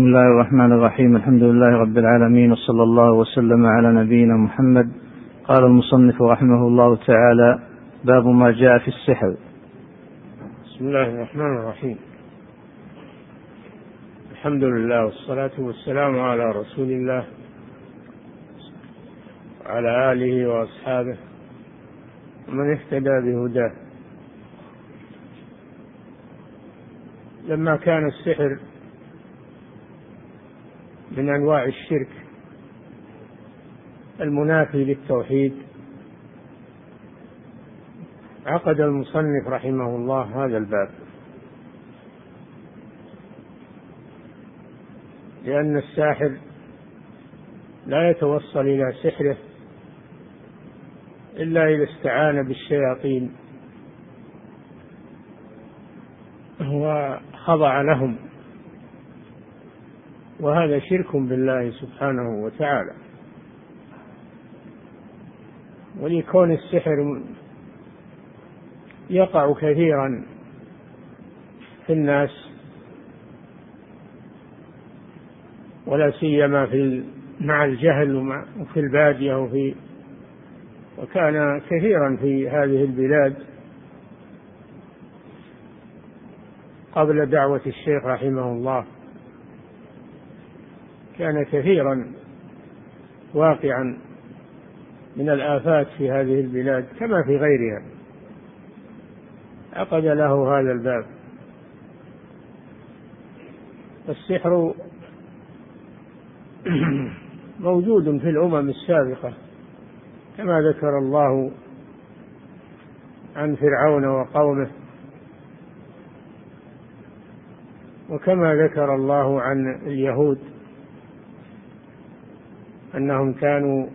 بسم الله الرحمن الرحيم. الحمد لله رب العالمين وصلى الله وسلم على نبينا محمد. قال المصنف رحمه الله تعالى باب ما جاء في السحر. بسم الله الرحمن الرحيم. الحمد لله والصلاة والسلام على رسول الله وعلى آله وأصحابه ومن اهتدى بهداه. لما كان السحر من أنواع الشرك المنافي للتوحيد. عقد المصنف رحمه الله هذا الباب. لأن الساحر لا يتوصل إلى سحره إلا إذا استعان بالشياطين وخضع لهم. وهذا شرك بالله سبحانه وتعالى. ولكون السحر يقع كثيرا في الناس ولا سيما في مع الجهل وفي البادية وفي وكان كثيرا في هذه البلاد قبل دعوة الشيخ رحمه الله. كان كثيرا واقعا من الآفات في هذه البلاد كما في غيرها. عقد له هذا الباب. السحر موجود في الأمم السابقة كما ذكر الله عن فرعون وقومه. وكما ذكر الله عن اليهود أنهم كانوا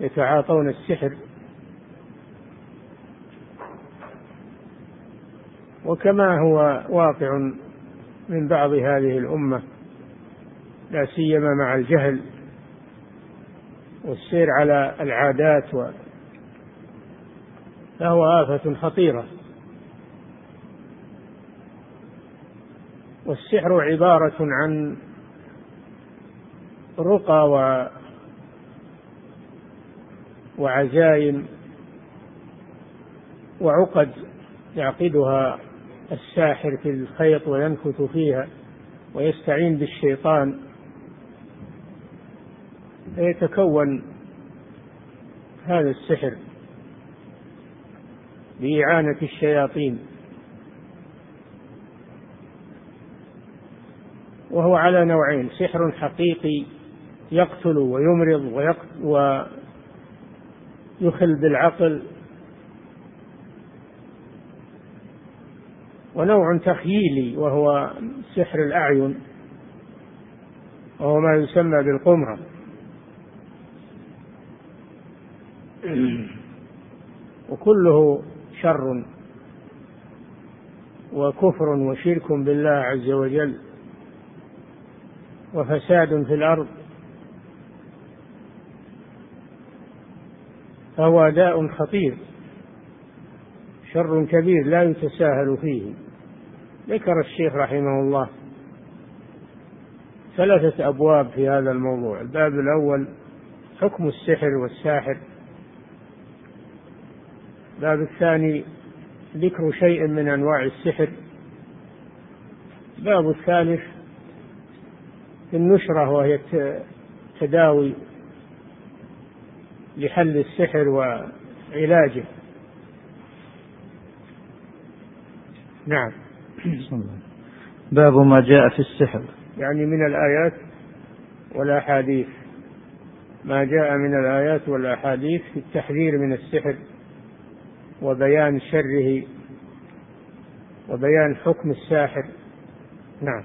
يتعاطون السحر وكما هو واقع من بعض هذه الأمة لا سيما مع الجهل والسير على العادات و فهو آفة خطيرة. والسحر عبارة عن رقى و وعزائم وعقد يعقدها الساحر في الخيط وينكت فيها ويستعين بالشيطان فيتكون هذا السحر بإعانة الشياطين. وهو على نوعين سحر حقيقي يقتل ويمرض ويخل بالعقل. ونوع تخييلي وهو سحر الأعين وهو ما يسمى بالقمرة وكله شر وكفر وشرك بالله عز وجل وفساد في الأرض. فهو داء خطير شر كبير لا يتساهل فيه. ذكر الشيخ رحمه الله ثلاثة أبواب في هذا الموضوع. الباب الأول حكم السحر والساحر. الباب الثاني ذكر شيء من أنواع السحر. الباب الثالث النشرة وهي التداوي لحل السحر وعلاجه. نعم. باب ما جاء في السحر. يعني من الآيات والأحاديث. ما جاء من الآيات والأحاديث في التحذير من السحر وبيان شره وبيان حكم الساحر. نعم.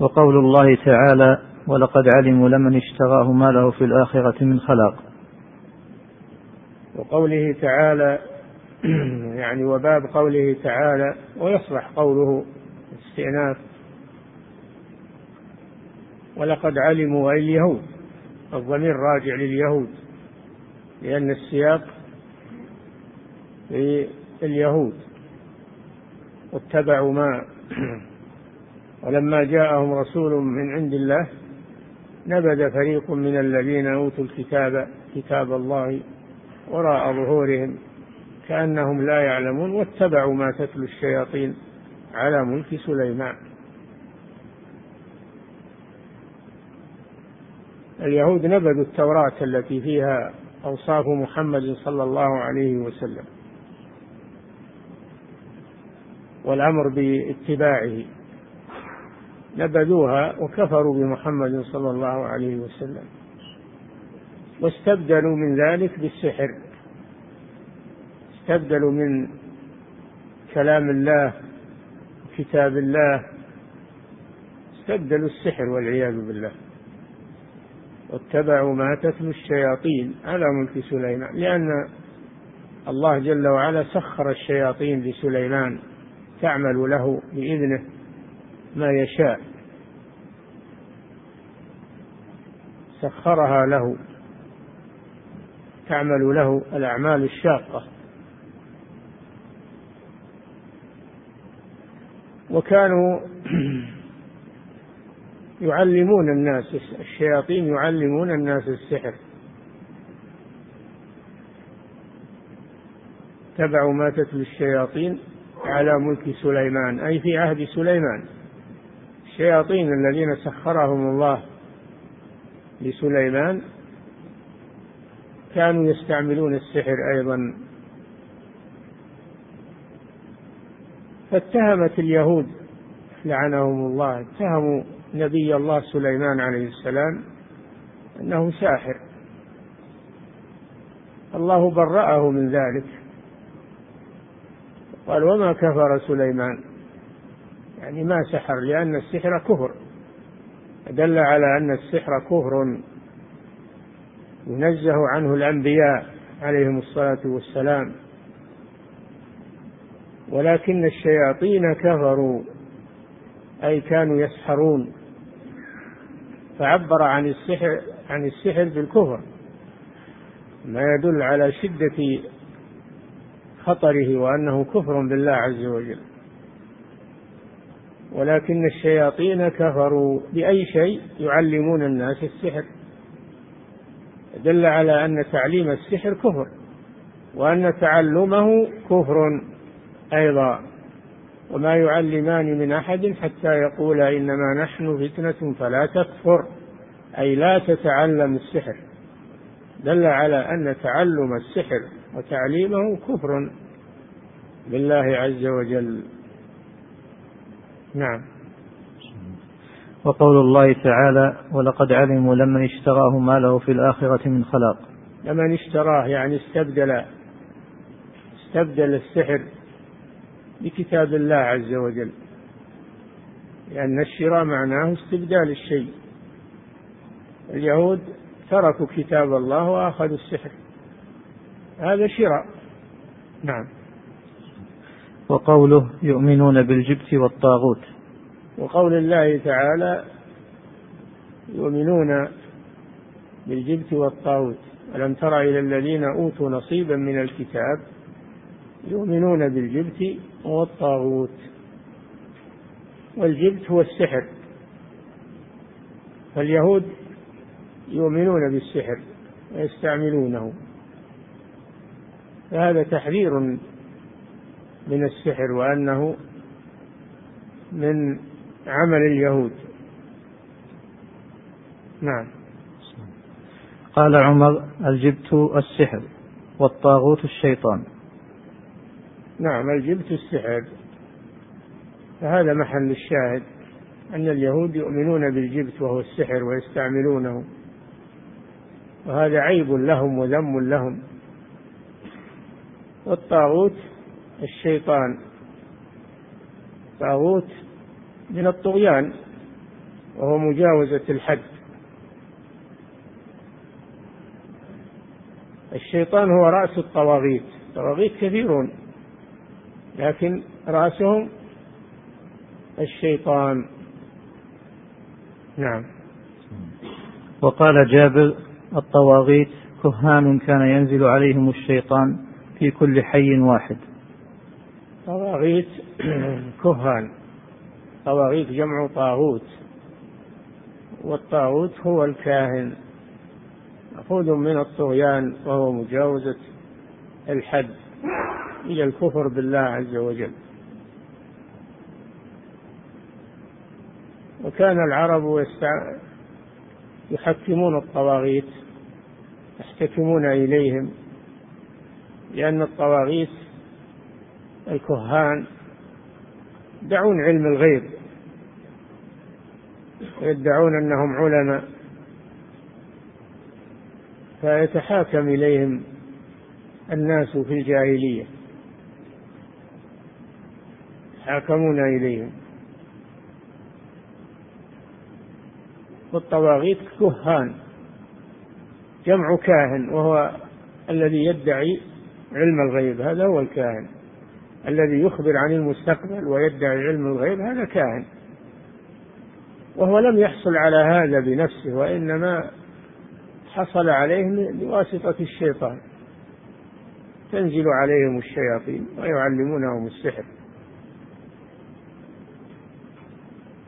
وقول الله تعالى ولقد علموا لمن اشتراه ما له في الآخرة من خلاق. وقوله تعالى يعني وباب قوله تعالى ويصلح قوله استئناف. ولقد علموا أي اليهود الضمير راجع لليهود لأن السياق في اليهود واتبعوا ما ولما جاءهم رسول من عند الله نبذ فريق من الذين أوتوا الكتاب كتاب الله وراء ظهورهم كأنهم لا يعلمون واتبعوا ما تتلو الشياطين على ملك سليمان. اليهود نبذوا التوراة التي فيها أوصاف محمد صلى الله عليه وسلم والأمر باتباعه. نبذوها وكفروا بمحمد صلى الله عليه وسلم. واستبدلوا من ذلك بالسحر. استبدلوا من كلام الله كتاب الله. استبدلوا السحر والعياذ بالله. واتبعوا ما تتلو الشياطين على ملك سليمان لأن الله جل وعلا سخر الشياطين لسليمان تعمل له بإذنه ما يشاء. سخرها له. تعمل له الأعمال الشاقة. وكانوا يعلمون الناس الشياطين يعلمون الناس السحر. تبعوا ما تتلو الشياطين على ملك سليمان أي في عهد سليمان. الشياطين الذين سخرهم الله لسليمان كانوا يستعملون السحر أيضا. فاتهمت اليهود لعنهم الله اتهموا نبي الله سليمان عليه السلام أنه ساحر. الله برأه من ذلك. قال وما كفر سليمان؟ يعني ما سحر لأن السحر كفر. دل على أن السحر كفر. ينزه عنه الأنبياء عليهم الصلاة والسلام. ولكن الشياطين كفروا أي كانوا يسحرون. فعبر عن السحر عن السحر بالكفر. ما يدل على شدة خطره وأنه كفر بالله عز وجل. ولكن الشياطين كفروا بأي شيء يعلمون الناس السحر. دل على أن تعليم السحر كفر وأن تعلمه كفر أيضا. وما يعلمان من أحد حتى يقول إنما نحن فتنة فلا تكفر أي لا تتعلم السحر. دل على أن تعلم السحر وتعليمه كفر بالله عز وجل. نعم. وقول الله تعالى ولقد علموا لمن اشتراه ما له في الآخرة من خلاق. لمن اشتراه يعني استبدل استبدل السحر بكتاب الله عز وجل. لأن الشراء معناه استبدال الشيء. اليهود تركوا كتاب الله وأخذوا السحر. هذا شراء. نعم. وقوله يؤمنون بالجبت والطاغوت. وقول الله تعالى يؤمنون بالجبت والطاغوت. ألم تر إلى الذين أوتوا نصيبا من الكتاب يؤمنون بالجبت والطاغوت؟ والجبت هو السحر. فاليهود يؤمنون بالسحر ويستعملونه. فهذا تحذير من السحر وأنه من عمل اليهود. نعم. قال عمر الجبت السحر والطاغوت الشيطان؟ نعم الجبت السحر؟ فهذا محل الشاهد أن اليهود يؤمنون بالجبت وهو السحر ويستعملونه. وهذا عيب لهم وذم لهم. والطاغوت الشيطان. طاغوت من الطغيان وهو مجاوزة الحد. الشيطان هو رأس الطواغيت. الطواغيت كثيرون لكن رأسهم الشيطان. نعم. وقال جابر الطواغيت كهان كان ينزل عليهم الشيطان في كل حي واحد. طواغيت كهان. الطواغيت جمع طاغوت والطاغوت هو الكاهن. مأخوذ من الطغيان وهو مجاوزة الحد إلى الكفر بالله عز وجل. وكان العرب يحكمون الطواغيت يحتكمون إليهم لأن الطواغيت الكهان يدعون علم الغيب. ويدعون أنهم علماء. فيتحاكم إليهم الناس في الجاهلية. يتحاكمون إليهم. والطواغيت كهان جمع كاهن وهو الذي يدعي علم الغيب هذا هو الكاهن. الذي يخبر عن المستقبل ويدعي علم الغيب هذا كاهن. وهو لم يحصل على هذا بنفسه وإنما حصل عليه بواسطة الشيطان. تنزل عليهم الشياطين ويعلمونهم السحر.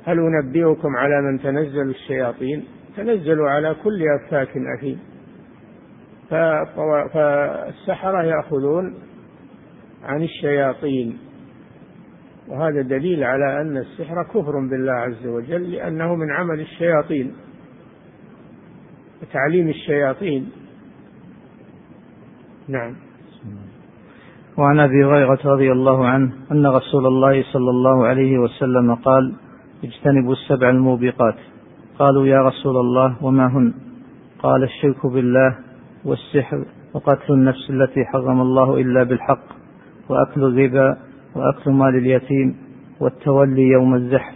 هل أنبئكم على من تنزل الشياطين؟ تنزلوا على كل أفاك أثيم. فالسحرة يأخذون عن الشياطين. وهذا دليل على أن السحر كفر بالله عز وجل لأنه من عمل الشياطين وتعليم الشياطين. نعم. وعن أبي هريرة رضي الله عنه أن رسول الله صلى الله عليه وسلم قال اجتنبوا السبع الموبقات قالوا يا رسول الله وما هن؟ قال الشرك بالله والسحر وقتل النفس التي حرم الله إلا بالحق وأكل الربا وأكل مال اليتيم والتولي يوم الزحف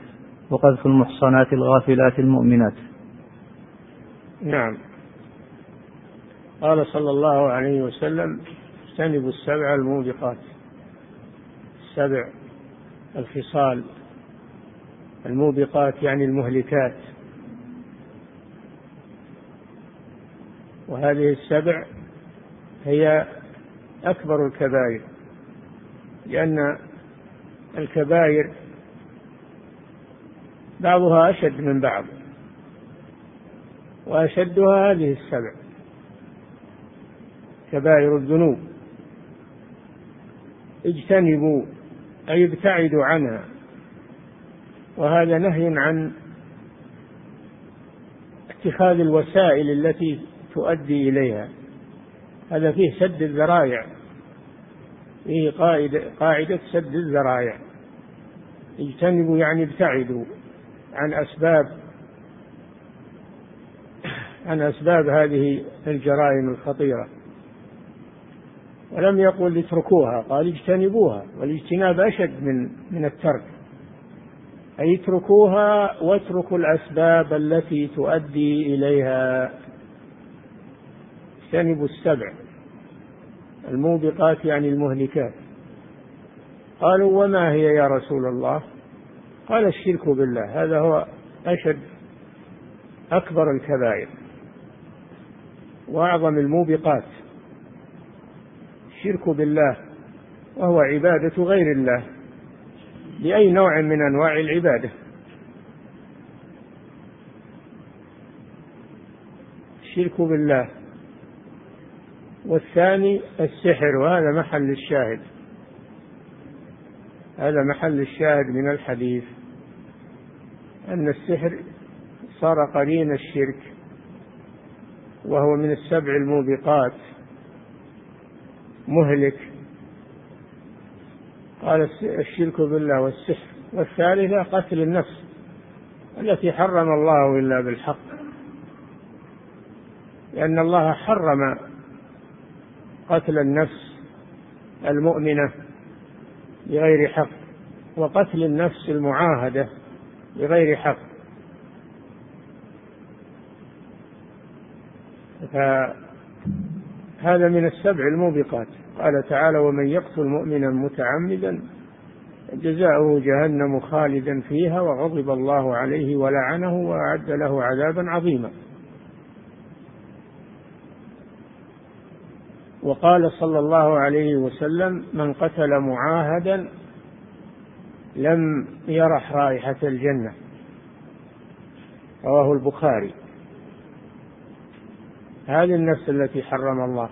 وقذف المحصنات الغافلات المؤمنات. نعم. قال صلى الله عليه وسلم اجتنبوا السبع الموبقات. السبع الخصال. الموبقات يعني المهلكات. وهذه السبع هي أكبر الكبائر لأن الكبائر بعضها أشد من بعض وأشدها هذه السبع كبائر الذنوب. اجتنبوا أي ابتعدوا عنها وهذا نهي عن اتخاذ الوسائل التي تؤدي إليها. هذا فيه سد الذرائع. فيه قاعدة, قاعدة سد الذرائع اجتنبوا يعني ابتعدوا عن أسباب عن أسباب هذه الجرائم الخطيرة. ولم يقل اتركوها قال اجتنبوها والاجتناب أشد من من الترك. أي اتركوها واتركوا الأسباب التي تؤدي إليها. اجتنبوا السبع. الموبقات يعني المهلكات. قالوا وما هي يا رسول الله؟ قال الشرك بالله. هذا هو أشد أكبر الكبائر وأعظم الموبقات. الشرك بالله وهو عبادة غير الله بأي نوع من أنواع العبادة. الشرك بالله والثاني السحر وهذا محل الشاهد. هذا محل الشاهد من الحديث أن السحر صار قرين الشرك وهو من السبع الموبقات. مهلك. قال الشرك بالله والسحر. والثالثة قتل النفس التي حرم الله إلا بالحق. لأن الله حرم قتل النفس المؤمنة بغير حق وقتل النفس المعاهدة بغير حق. فهذا من السبع الموبقات. قال تعالى ومن يقتل مؤمنا متعمدا جزاؤه جهنم خالدا فيها وغضب الله عليه ولعنه وأعد له عذابا عظيما. وقال صلى الله عليه وسلم من قتل معاهدا لم يرح رائحة الجنة. رواه البخاري. هذه النفس التي حرم الله.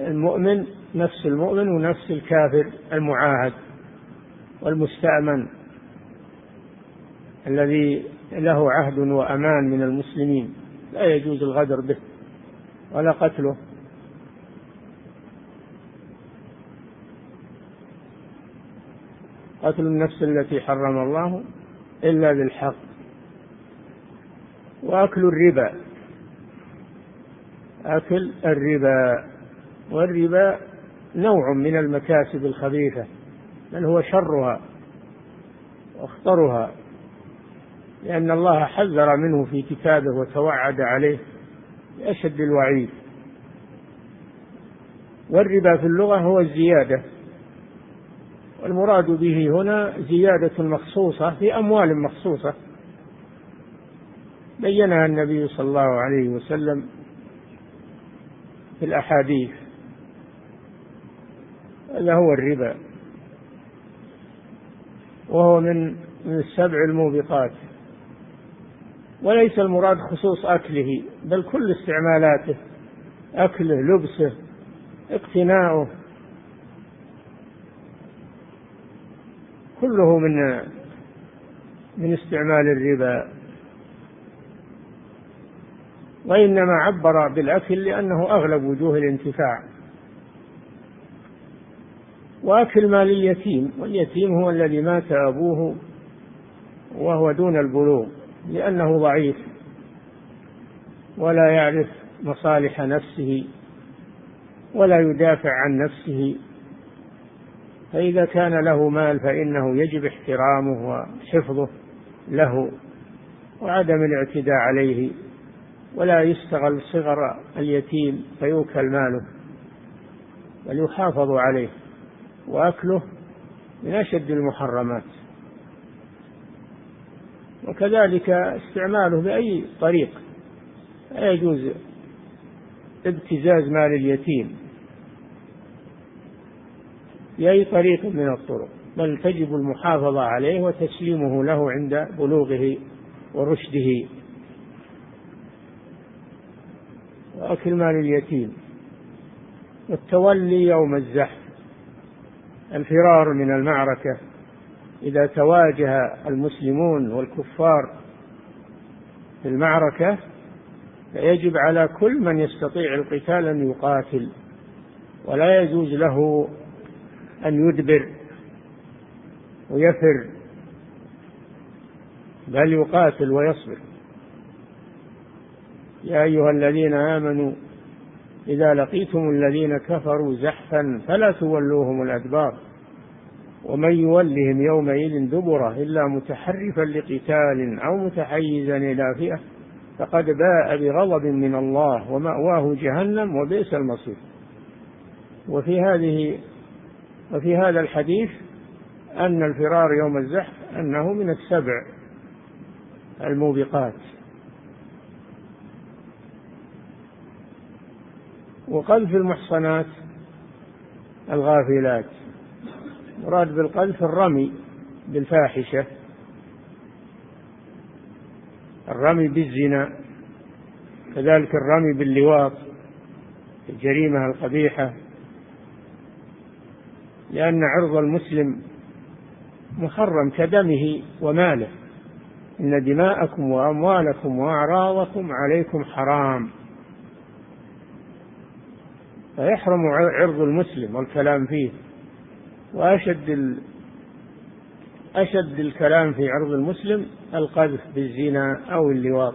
المؤمن نفس المؤمن ونفس الكافر المعاهد والمستأمن الذي له عهد وأمان من المسلمين. لا يجوز الغدر به. ولا قتله. قتل النفس التي حرم الله إلا بالحق. وأكل الربا. أكل الربا. والربا نوع من المكاسب الخبيثة بل هو شرها واخطرها لأن الله حذر منه في كتابه وتوعد عليه. بأشد الوعيد. والربا في اللغة هو الزيادة. والمراد به هنا زيادة مخصوصة في أموال مخصوصة. بينها النبي صلى الله عليه وسلم في الأحاديث. هذا هو الربا. وهو من من السبع الموبقات. وليس المراد خصوص أكله بل كل استعمالاته أكله لبسه اقتناؤه. كله من من استعمال الربا. وإنما عبر بالأكل لأنه أغلب وجوه الانتفاع. وأكل مال اليتيم واليتيم هو الذي مات أبوه وهو دون البلوغ. لأنه ضعيف ولا يعرف مصالح نفسه ولا يدافع عن نفسه فإذا كان له مال فإنه يجب احترامه وحفظه له وعدم الاعتداء عليه ولا يستغل صغر اليتيم فيوكل ماله بل يحافظ عليه وأكله من أشد المحرمات. وكذلك استعماله بأي طريق. لا يجوز ابتزاز مال اليتيم بأي طريق من الطرق بل تجب المحافظة عليه وتسليمه له عند بلوغه ورشده. وأكل مال اليتيم والتولي يوم الزحف الفرار من المعركة. إذا تواجه المسلمون والكفار في المعركة فيجب على كل من يستطيع القتال أن يقاتل ولا يجوز له أن يدبر ويفر بل يقاتل ويصبر. يا أيها الذين آمنوا إذا لقيتم الذين كفروا زحفا فلا تولوهم الأدبار. ومن يولهم يومئذ دبره إلا متحرفا لقتال أو متحيزا إلى فئة فقد باء بغضب من الله ومأواه جهنم وبئس المصير. وفي هذه وفي هذا الحديث أن الفرار يوم الزحف أنه من السبع الموبقات. وقذف المحصنات الغافلات. مراد بالقذف الرمي بالفاحشة. الرمي بالزنا كذلك الرمي باللواط الجريمة القبيحة. لأن عرض المسلم محرم كدمه وماله. إن دماءكم وأموالكم وأعراضكم عليكم حرام. فيحرم عرض المسلم والكلام فيه. وأشد ال... أشد الكلام في عرض المسلم القذف بالزنا أو اللواط.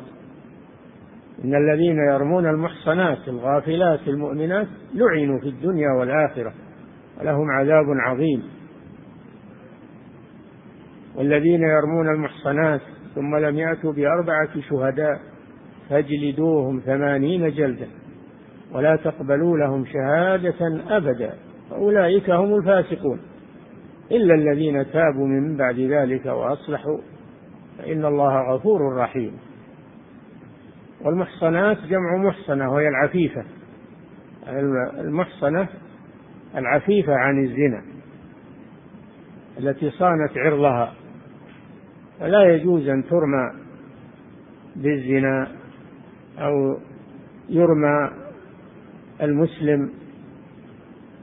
إن الذين يرمون المحصنات الغافلات المؤمنات لعنوا في الدنيا والآخرة ولهم عذاب عظيم. والذين يرمون المحصنات ثم لم يأتوا بأربعة شهداء فاجلدوهم ثمانين جلدة ولا تقبلوا لهم شهادة أبدا. فأولئك هم الفاسقون. إلا الذين تابوا من بعد ذلك وأصلحوا فإن الله غفور رحيم. والمحصنات جمع محصنة وهي العفيفة. المحصنة العفيفة عن الزنا التي صانت عرضها. فلا يجوز أن ترمى بالزنا أو يرمى المسلم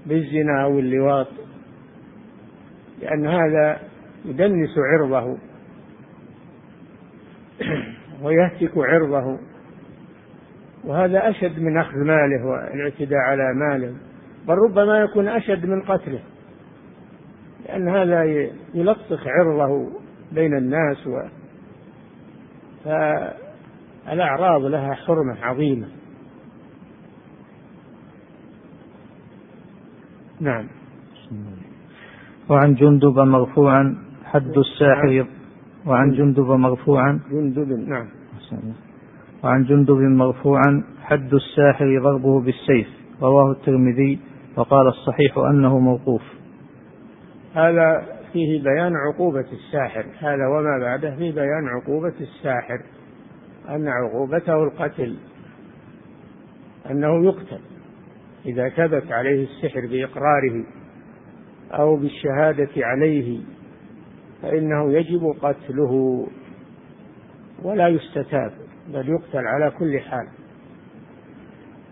بالزنا أو اللواط. لأن هذا يدنس عرضه ويهتك عرضه وهذا أشد من أخذ ماله والاعتداء على ماله بل ربما يكون أشد من قتله لأن هذا يلطخ عرضه بين الناس و فالأعراض لها حرمة عظيمة. نعم. وعن جندب مرفوعا حد الساحر. وعن جندب مرفوعا جندب نعم. وعن جندب مرفوعا حد الساحر ضربه بالسيف. رواه الترمذي وقال الصحيح أنه موقوف. هذا فيه بيان عقوبة الساحر. هذا وما بعده فيه بيان عقوبة الساحر. أن عقوبته القتل. أنه يقتل. إذا ثبت عليه السحر بإقراره. أو بالشهادة عليه فإنه يجب قتله ولا يستتاب بل يقتل على كل حال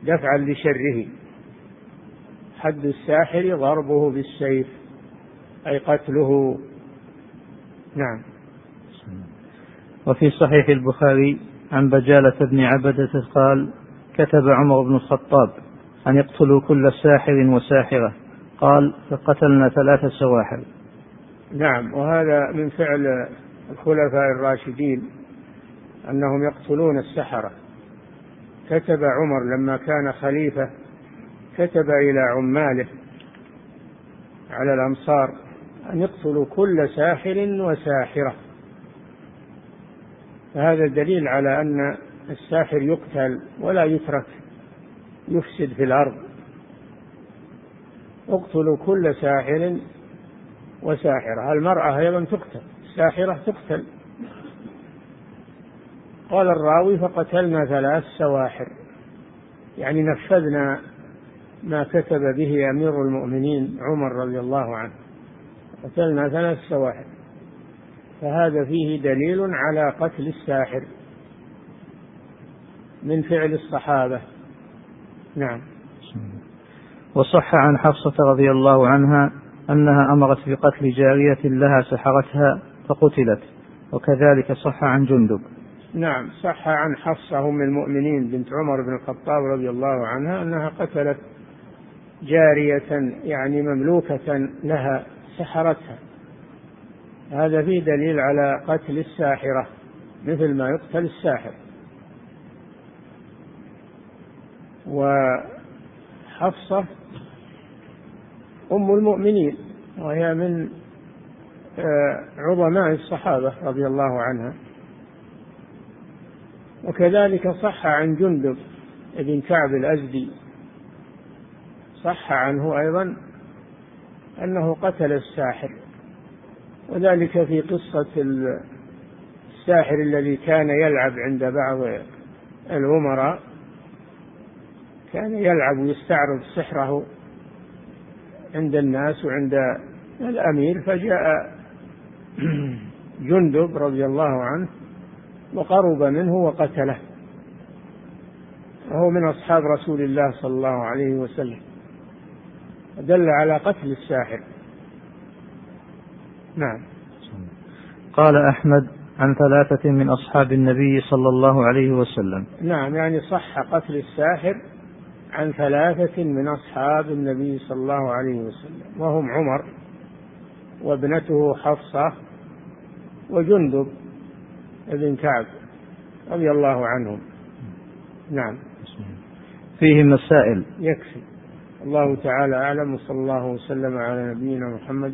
دفعا لشره. حد الساحر ضربه بالسيف أي قتله. نعم. وفي صحيح البخاري عن بجالة بن عبدة قال كتب عمر بن الخطاب أن يقتلوا كل ساحر وساحرة. قال فقتلنا ثلاث سواحر نعم وهذا من فعل الخلفاء الراشدين أنهم يقتلون السحرة. كتب عمر لما كان خليفة كتب إلى عماله على الأمصار أن يقتلوا كل ساحر وساحرة. فهذا دليل على أن الساحر يقتل ولا يترك يفسد في الأرض. اقتلوا كل ساحر وساحرة. المرأة أيضا تقتل الساحرة تقتل. قال الراوي فقتلنا ثلاث سواحر. يعني نفذنا ما كتب به أمير المؤمنين عمر رضي الله عنه. قتلنا ثلاث سواحر. فهذا فيه دليل على قتل الساحر من فعل الصحابة. نعم. وصح عن حفصة رضي الله عنها أنها أمرت بقتل جارية لها سحرتها فقتلت وكذلك صح عن جندب. نعم صح عن حفصة أم المؤمنين بنت عمر بن الخطاب رضي الله عنها أنها قتلت جارية يعني مملوكة لها سحرتها. هذا فيه دليل على قتل الساحرة مثل ما يقتل الساحر. وحفصة أم المؤمنين وهي من آه، عظماء الصحابة رضي الله عنها. وكذلك صح عن جندب بن كعب الأزدي. صح عنه أيضا أنه قتل الساحر. وذلك في قصة الساحر الذي كان يلعب عند بعض الأمراء. كان يلعب ويستعرض سحره. عند الناس وعند الأمير فجاء جندب رضي الله عنه وقرب منه وقتله. وهو من أصحاب رسول الله صلى الله عليه وسلم. دل على قتل الساحر. نعم. قال أحمد عن ثلاثة من أصحاب النبي صلى الله عليه وسلم. نعم يعني صح قتل الساحر عن ثلاثة من أصحاب النبي صلى الله عليه وسلم وهم عمر وابنته حفصة وجندب بن كعب رضي الله عنهم. نعم. فيه مسائل يكفي. الله تعالى أعلم وصلى الله وسلم على نبينا محمد